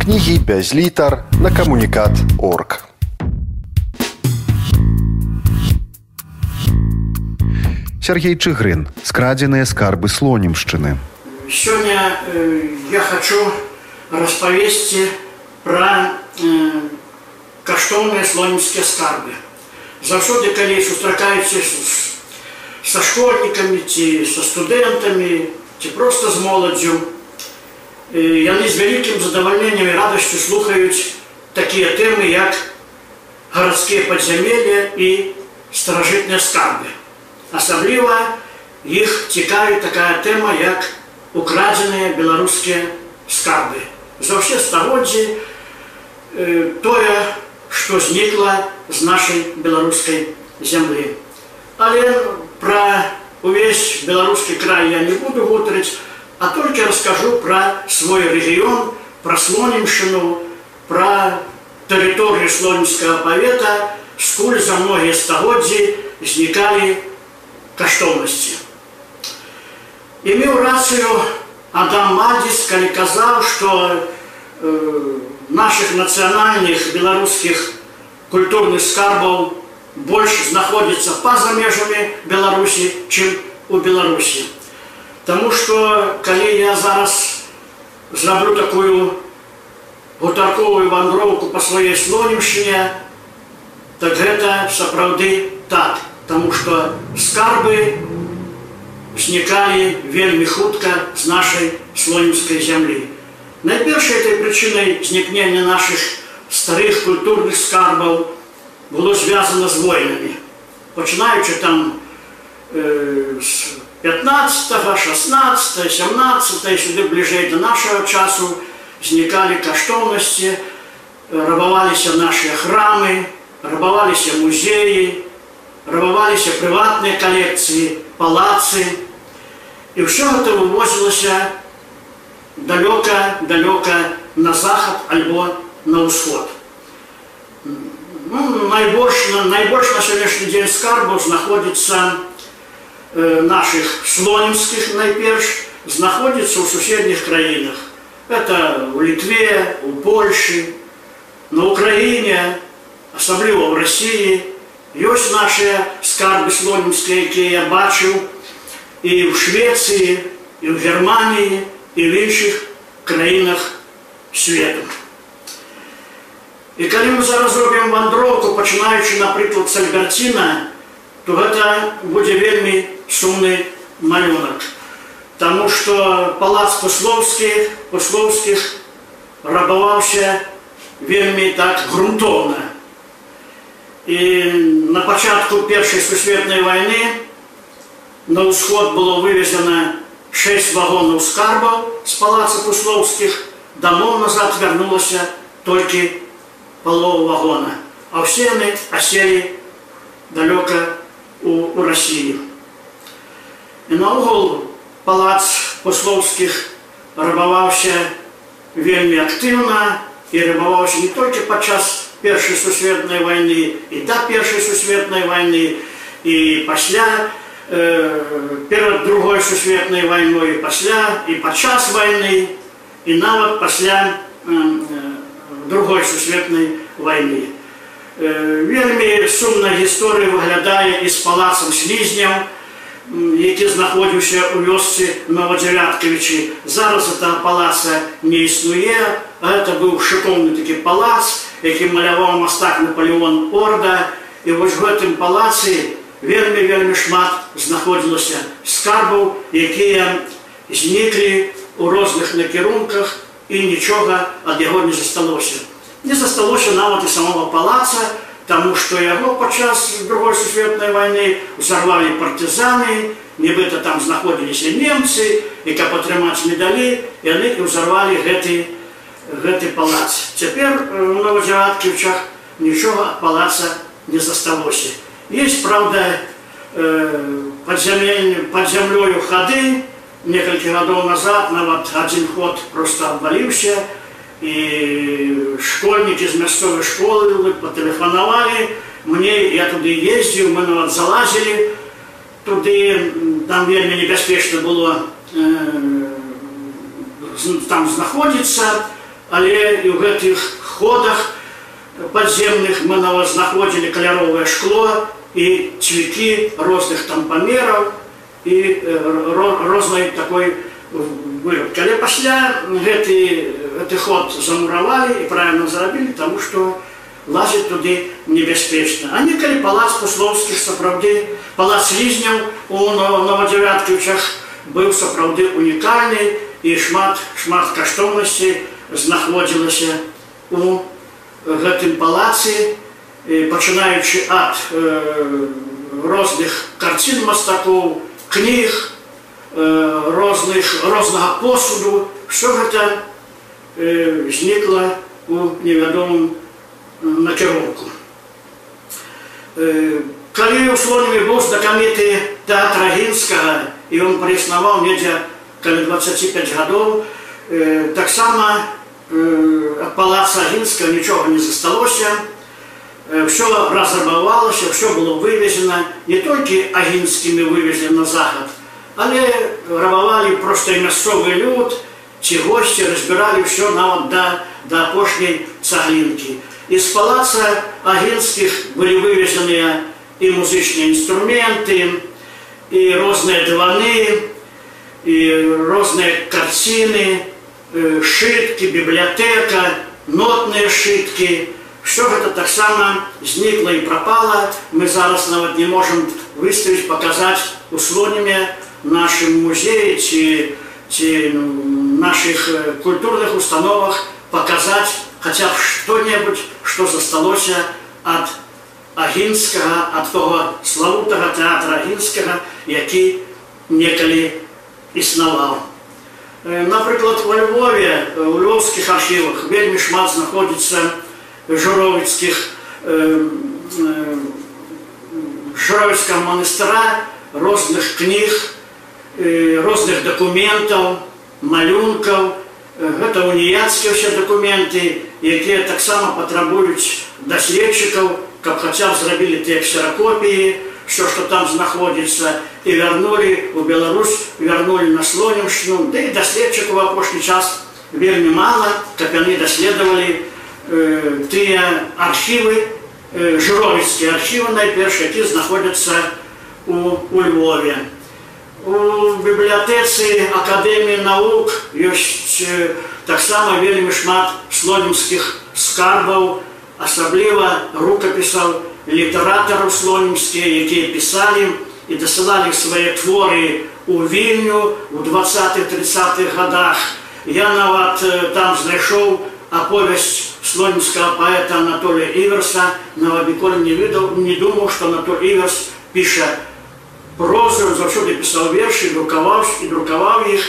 Кнігі без літар на камунікат орг. Сергей Чыгрын. Скрадзеныя скарбы слонімшчыны. Сегодня э, я хочу распавесці пра э, каштоўныя слонімскія скарбы. Заўсёды, калі сустракаюся са школьнікамі ці са студэнтамі ці проста з моладзю, э, яны з вялікім задавальненнем і радасцю слухаюць такія тэмы, як гарадскія падзямелля і старажытныя скарбы. Асабліва іх цікавіць такая тэма, як украдзеныя беларускія скарбы. За ўсе стагоддзі тое, што знікла з нашай беларускай зямлі. Але пра увесь беларускі край я не буду гутарыць, а толькі раскажу пра свой рэгіён, пра слонімшыну, пра тэрыторыю слонімскага павета, скуль за многія стагоддзі знікалі каштоўнасці. І меў рацыю Адам Мадзіс, калі казаў, што э, нашых нацыянальных беларускіх культурных скарбаў больш знаходзіцца па-за межамі Беларусі, чым у Беларусі. Таму што калі я зараз зраблю такую гутарковую вандроўку па сваёй слонімшыне, так гэта сапраўды так тому что скарбы узнікалі вельмі хутка з нашай слонімскай зямлі. Найпершай этой прычынай знікнення наших старых культурных скарбаў было звязано з войнамі. Пачынаючы там э, з 15, 16, 17 сюды бліжэй до нашего часу знікалі каштоўнасці, рабаваліся наши храмы, рабаваліся музеі, рабаваліся прыватныя калекцыі, палацы. І ўсё гэта вывозілася далёка далёка на захад альбо на ўсход. Ну, найбольш, найбольш на сённяшні дзень скарбаў знаходзіцца э, наших слонімскіх найперш знаходзіцца ў суседніх краінах. Это у Літве, у Польшы, на Украіне, асабліва ў Расіі, Ёсць нашыя скарбы слонімскія, якія я бачыў і ў Швецыі, і ў Германіі і в іншых краінах свету. І калі мы зараз робім вандроўку, пачынаючы, напрыклад, з Альберціна, то гэта будзе вельмі сумны малюнак. Таму што палац паслоўскіх паслоўскіх рабаваўся вельмі так грунтоўна. І на початку Першої сусвітної війни на усход було вивезено 6 вагонів скарбів з палацу Пусловських, домов назад вернулося тільки половина вагона, а всі вони осели далеко у, у Росії. І на угол палац Пусловських рабавався вельми активно і рабавався не тільки під час першай сусветнай войны і да першай сусветнай войны і пасля э, перад другой сусветнай вайной пасля і падчас войны і нават пасля э, другой сусветнай войны э, вельмі сумна гісторыя выглядае і з палацам слізняў які знаходзіўся ў вёсцы новадзявяткавічы зараз это палаца не існуе это быў шыкоўны такі палац які маляваў мастак Наполеон Орда і вось в гэтым палацы вельмі вельмі шмат знаходзілася скарбаў, якія зніклі у розных накірунках і нічога ад яго не засталося. Не засталося нават і самого палаца, таму што яго падчас другой сусветнай вайны узарвалі партызаны, нібыта там знаходзіліся немцы, і каб атрымаць медалі, яны і ўзарвалі гэты гэты палац. Цяпер у Новадзяватківчах нічога ад палаца не засталося. Есть, правда, под, земель, под землёю хады, некалькі гадоў назад нават адзін ход просто абваліўся і школьнікі з мясцовай школы патэлефанавалі мне я туды ездзіў мы нават залазілі туды там вельмі небяспечна было э, там знаходзіцца але і ў гэтых ходах падземных мы нават знаходзілі каляровае шкло і цвікі розных там памераў і рознай такой вырабкі. Але пасля гэты, гэты ход замуравалі і правильно зрабілі, таму што лазіць туды небяспечна. А некалі палац пусловскіх сапраўды палац лізняў у новадзявятківчах быў сапраўды унікальны і шмат шмат каштоўнасці знаходзілася у гэтым палацы, пачынаючы ад э, розных карцін мастакоў, кніг, э, розных, рознага посуду, все гэта э, знікла у невядомым накірунку. Э, калі ў слоніме быў знакаміты тэатр агінскага і ён праіснаваў недзе каля 25 гадоў, э, таксама э, ад палаца агінска нічога не засталося, все разрабавалася, все было вывезено не толькі агінскімі вывезли на захад, але рабавалі проста і мясцовы люд, ці госці разбіралі ўсё нават да, да апошняй цаглінкі. Из палаца агенских были вывезены и музычные инструменты, и разные диваны, и разные картины, шитки, библиотека, нотные шитки. Все это так само зникло и пропало. Мы зараз нават не можем выставить, показать условиями нашим музеям, ці, ці наших культурных установах, показать хотя б что-нибудь, что засталося от Агінскага, ад того славутага тэатра Агінскага, які некалі існаваў. Напрыклад, во Львове, у львовскіх архівах вельмі шмат знаходзіцца журовіцкіх журовіцкага манастыра, розных кніг, розных дакументаў, малюнкаў, гэта уніяцкія ўсе дакументы, якія таксама патрабуюць даследчыкаў, каб хаця б зрабілі тыя ксеракопіі, все, што там знаходзіцца і вярнулі у Беларусь, вярнулі на слонімшчыну, да і даследчыкаў у апошні час вельмі мала, каб яны даследавалі э, тыя архівы, э, жыровіцкія архівы найперш, які знаходзяцца у, у Львове. У бібліятэцы акадэміі навук ёсць э, таксама вельмі шмат слонімскіх скарбаў, асабліва рукапісаў літаратараў слонімскія, якія пісалі і дасылалі свае творы у вільню у 20-30-х годах. Я нават там знайшоў аповесць слонімскага паэта Анатолія Іверса, нават ніколі не ведаў, не думаў, што Анатоль Іверс піша прозу, он заўсёды пісаў вершы, друкаваў і друкаваў іх.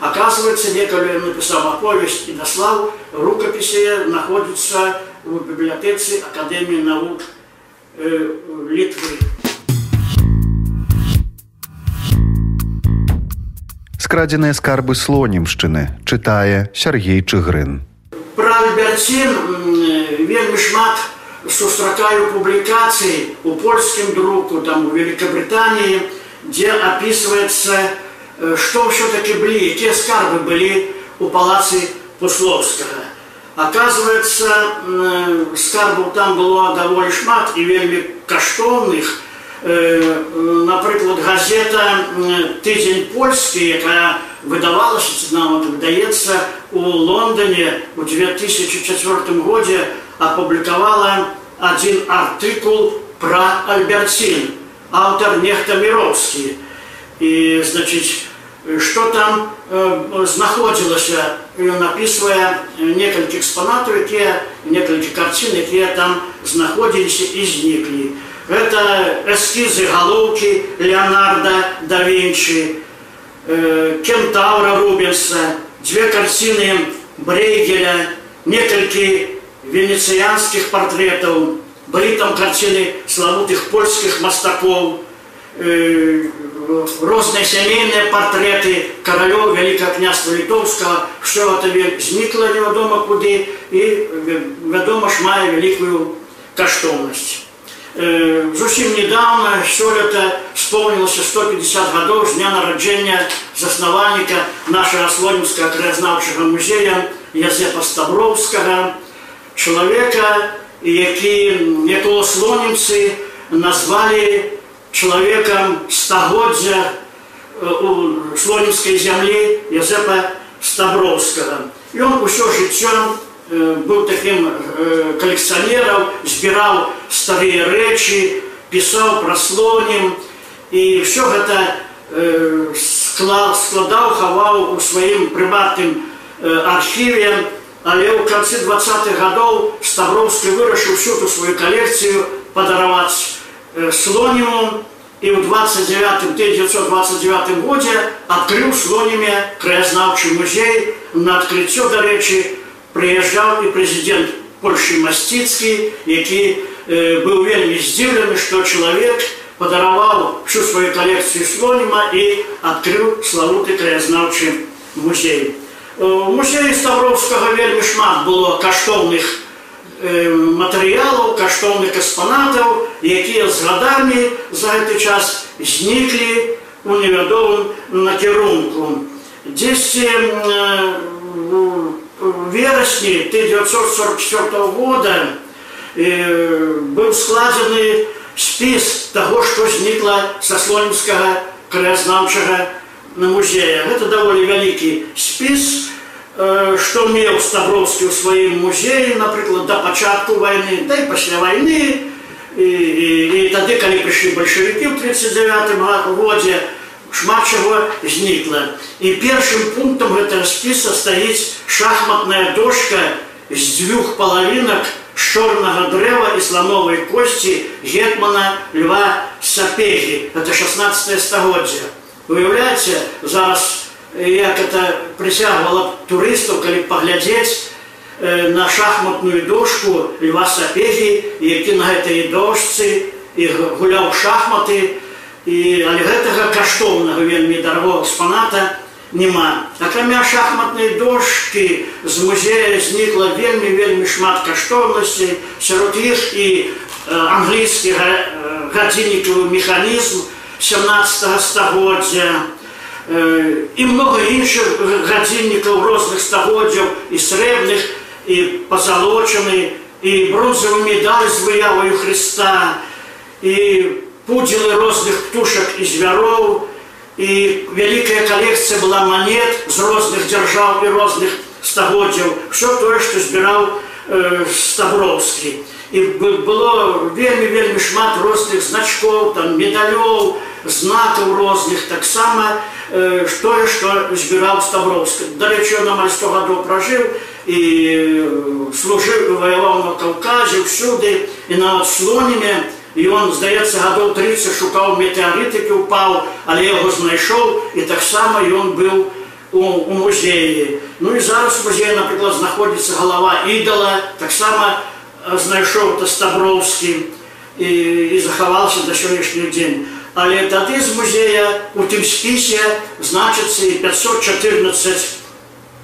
Оказывается, некалі ён напісаў аповесць і даслаў рукапісе находіцца у бібліятэцы Акадэміі навук э, Літвы. Скрадзеныя скарбы слонімшчыны чытае Сергей Чыгрын. Пра Альберцін вельмі шмат сустракаю публікацый у польскім друку, там у Великобритании, где описывается, что все-таки были, какие скарбы были у палацы Пусловского. Оказывается, скарбов там было довольно шмат и вельми каштовных. Наприклад, газета «Тиждень польський», яка видавалася, нам от видається, у Лондоні у 2004 році опубликовала один артикул про Альбертин, автор Нехта Мировский. И, значит, что там э, знаходзілася, ён описывая некалькі экспонатаў, якія некалькі карцін, якія там знаходзіліся і зніклі. Гэта эскізы галоўкі Леонарда да Вінчы, э, Кентаура Рубенса, две карціны Брейгеля, некалькі венецианских портретов, там картины славутых польских мастаков, э, разные семейные портреты королев Великого княжества Литовского, все это зникло неведомо куды и, ведомо ж мае великую каштовность. Э, зусім недавно сёлета вспомнилось 150 годов с дня народжения заснавальника нашего Слонимского краезнавчего музея Язепа Ставровскага, чалавека, які, якого слонімцы назвалі чалавекам стагоддзя у слонімскай зямлі Язепа Ставровскага. Ён усё жыццё быў такім калекцыянерам, збіраў старыя рэчы, пісаў пра слонім, і все гэта складаў, хаваў у сваім прыватным архіве, але ў канцы 20-х гадоў Ставроўскі вырашыў всю ту сваю калекцыю падараваць слоніму і ў 29 1929 годзе адкрыў слоніме краязнаўчы музей на адкрыццё дарэчы прыязджаў і прэзідэнт Польшы Масціцкі, які э, быў вельмі здзіўлены, што чалавек падараваў всю сваю калекцыю слоніма і адкрыў славуты краязнаўчы музей. У музеі Ставровскага вельмі шмат было каштоўных матэрыялаў, каштоўных экспанатаў, якія з гадамі за гэты час зніклі у невядомым накірунку. Дзесьці у верасні 1944 года быў складзены спіс таго, што знікла са слонімскага краязнаўчага музея. Гэта даволі вялікі спіс, што меў Ставроўскі ў сваім музеі, напрыклад, да пачатку вайны, да і пасля вайны. І, і, і тады, калі прыйшлі бальшавікі ў 39 годзе, шмат чаго знікла. І першым пунктам гэтага спіса стаіць шахматная дошка з дзвюх палавінак з чорнага дрэва і слановай косці гетмана Льва Сапегі. Это 16 стагоддзя. Уяўляеце, зараз як это прысягвала турыстаў, калі паглядзець на шахматную дошку Льва Сапегі, які на гэтай дошцы і гуляў шахматы, і, але гэтага каштоўнага вельмі дарагого экспаната няма. Акрамя шахматнай дошкі з музея знікла вельмі вельмі шмат каштоўнасцей, сярод іх і англійскі гадзіннікавы механізм 17 стагоддзя, і много іншых гадзіннікаў розных стагоддзяў і срэбных і пазалочаны і бронзавы медаль з выяваю Христа і пудзелы розных птушак і звяроў і вялікая калекцыя была манет з розных дзяржаў і розных стагоддзяў все тое што збіраў э, стаброўскі і было вельмі вельмі шмат розных значкоў там медалёў знакаў розных таксама тое, што збіраў Ставроўскі. Дарэчы, ён амаль 100 гадоў пражыў і служыў, ваяваў на Каўказе, ўсюды, і нават слоніме, і ён, здаецца, гадоў 30 шукаў метеарытыкі, упаў, але яго знайшоў, і таксама ён быў у, у музеі. Ну і зараз у музеі, напрыклад, знаходзіцца галава ідала, таксама знайшоў Тастаброўскі і, і захаваўся да сённяшні дзень. але тады з музея у тым спісе значыцца і 514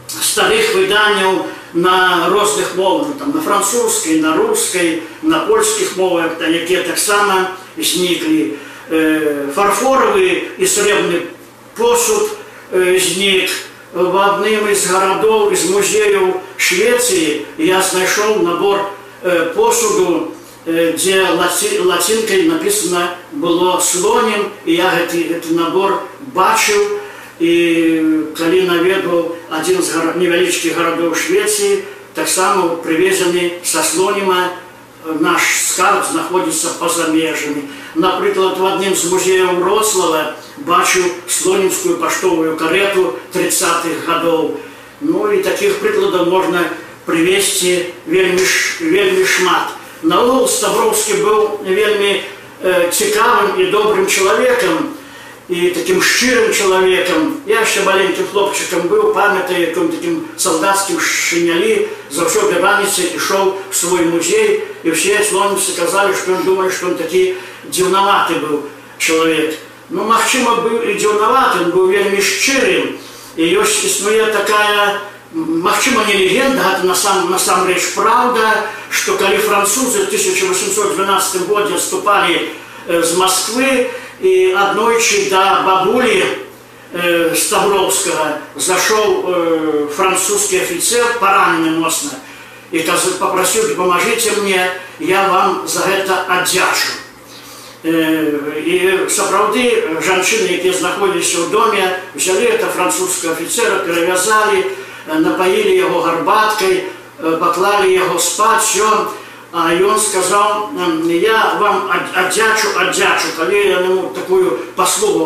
старых выданняў на розных мовах там на французскай на рускай на польскіх мовах та якія таксама зніклі э, фарфоравы і срэбны посуд э, знік в адным з гарадоў з музеяў Швецыі я знайшоў набор э, посуду дзе лацінкай написано было слонем і я гэты, гэты набор бачыў і калі наведваў адзін з гара, невялічкіх гарадоў Швецыі таксама прывезены са слоніма наш скарб знаходзіцца па-за межамі напрыклад в адным з музеяў Рослава бачыў слонімскую паштовую карету 30-х гадоў ну і таких прыкладаў можна прывесці вельмі вельмі шмат Наогул Ставроўскі быў вельмі э, цікавым і добрым чалавекам і такім шчырым чалавекам. Я яшчэ маленькім хлопчыкам быў, памятаю, якім такім салдацкім шынялі, заўсёды раніцай ішоў в свой музей, і ўсе слоніцы казалі, што ён думае, што ён такі дзіўнаваты быў чалавек. Ну, магчыма, быў і дзіўнаваты, ён быў вельмі шчырым. І ёсць існуе такая Магчыма, не легенда, гэта насам, насамрэч праўда, што калі французы в 1812 годзе ступалі з Масквы і аднойчы да бабулі э, Ставровского зашел э, французский офицер, пораненный моцно, и попросил, поможите мне, я вам за это отдячу. І сапраўды жанчыны, якія знаходзіліся ў доме, взяли это французского офицера, перевязали, напоили его гарбаткой, поклали его спать, все. А он сказал, я вам отдячу, отдячу. Когда ему такую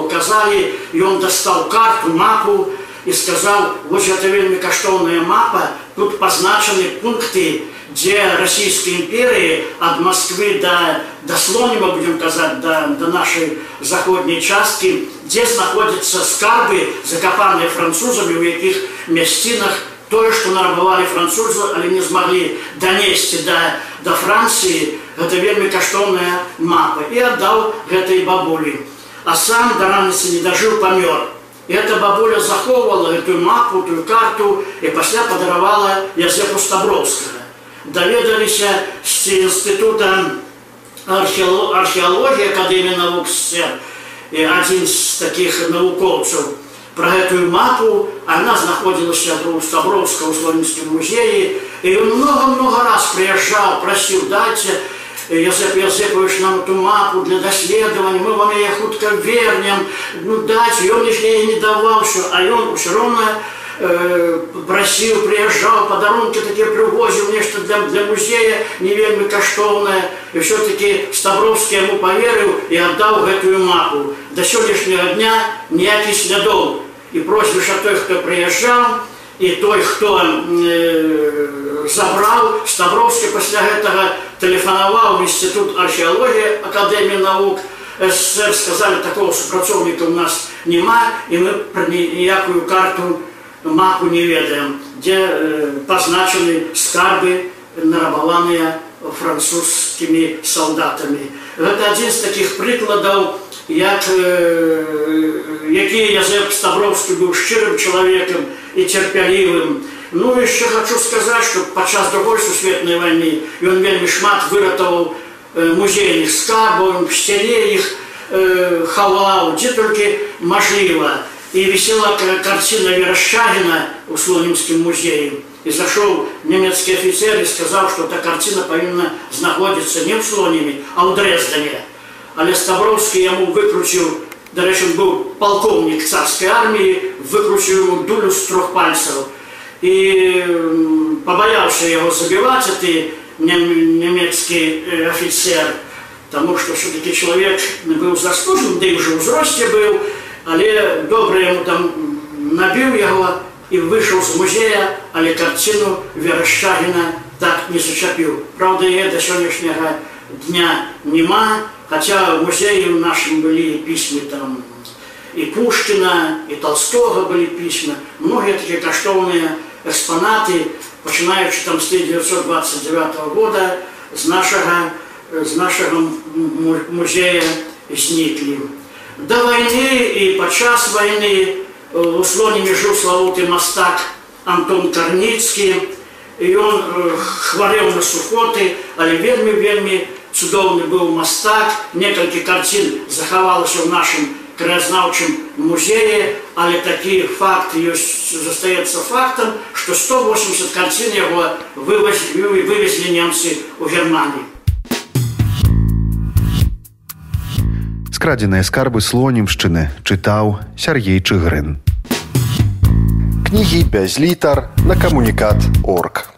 оказали, и он достал карту, мапу, и сказал, вот это вельми каштовная мапа, тут позначены пункты, где Российской империи от Москвы до, до Слонима, будем сказать, до, до нашей заходней части, здесь находятся скарбы, закопанные французами, в яких местинах тое, што нарабавалі французы, але не змаглі данесці да, да Францыі, гэта вельмі каштоўная мапа і аддаў гэтай бабулі. А сам да раніцы не дажыў памёр. І эта бабуля захоўвала гэтую мапу, тую карту і пасля падаравала Язепу Стабровскага. Даведаліся з інстытута археалогіі акадэміі навук і адзін з такіх навукоўцаў про эту мапу. Она находилась у Стабровского в Слонинском музее. И он много-много раз приезжал, просил, дайте, Йосип Йосипович, нам эту мапу для доследования, мы вам ее хутко вернем, ну дайте, и он ей не давал, все, а он все равно э, просил, приезжал, подарунки такие привозил, нечто для, для музея не вельми каштовное. И все-таки Ставровский ему поверил и отдал эту мапу. До сегодняшнего дня никаких следов і просьбы що той, хто приїжджав, і той, хто э, забрав, Ставровський після цього телефонував в Інститут археології Академії наук, СССР сказали, такого супрацовника у нас нема, і ми про ніяку карту, маку не ведаем. Дзе э, пазначаны скарбы нарабаваныя французскімі салдатамі гэта адзін з такіх прыкладаў як э, якія язэп ставровскі быў шчырым чалавекам і цярпялівым ну яшчэ хочу сказаць што падчас другой сусветнай вайны ён вельмі шмат выратаваў э, музейных скарбаў сцяне іх хаваў дзе толькі мажліва И висела картина Верощагина у Слонимском музее. И зашел немецкий офицер и сказал, что эта картина повинна находиться не в Слониме, а в Дрездене. Але Ставровский ему выкрутил, до речі, был полковник царской армии, выкрутил ему дулю с трех пальцев. И побоялся его забивать, этот немецкий э, офицер, потому что все-таки человек был заслужен, да и уже в взросте был, але добре ему там набил его и вышел с музея, але картину Верещагина так не зачепил. Правда, я до сегодняшнего дня хотя в музее нашем были письма там и Пушкина, и Толстого были письма, многие такие каштовные экспонаты, починаючи там с 1929 года, з нашого, з нашого музея зникли До войны и подчас войны у Слониме жил славутый мастак Антон Корницкий, и он хворел на сухоты, але вельми-вельми цудоўны быў мастак, некалькі карцін захавалася ў нашым краязнаўчым музее, але такі факт ёсць застаецца фактам, што 180 карцін яго вывезлі, вывезлі немцы ў Германії. Скрадзеныя скарбы слонімшчыны чытаў Сергей Чыгрын. Кнігі без літар на камунікат орг.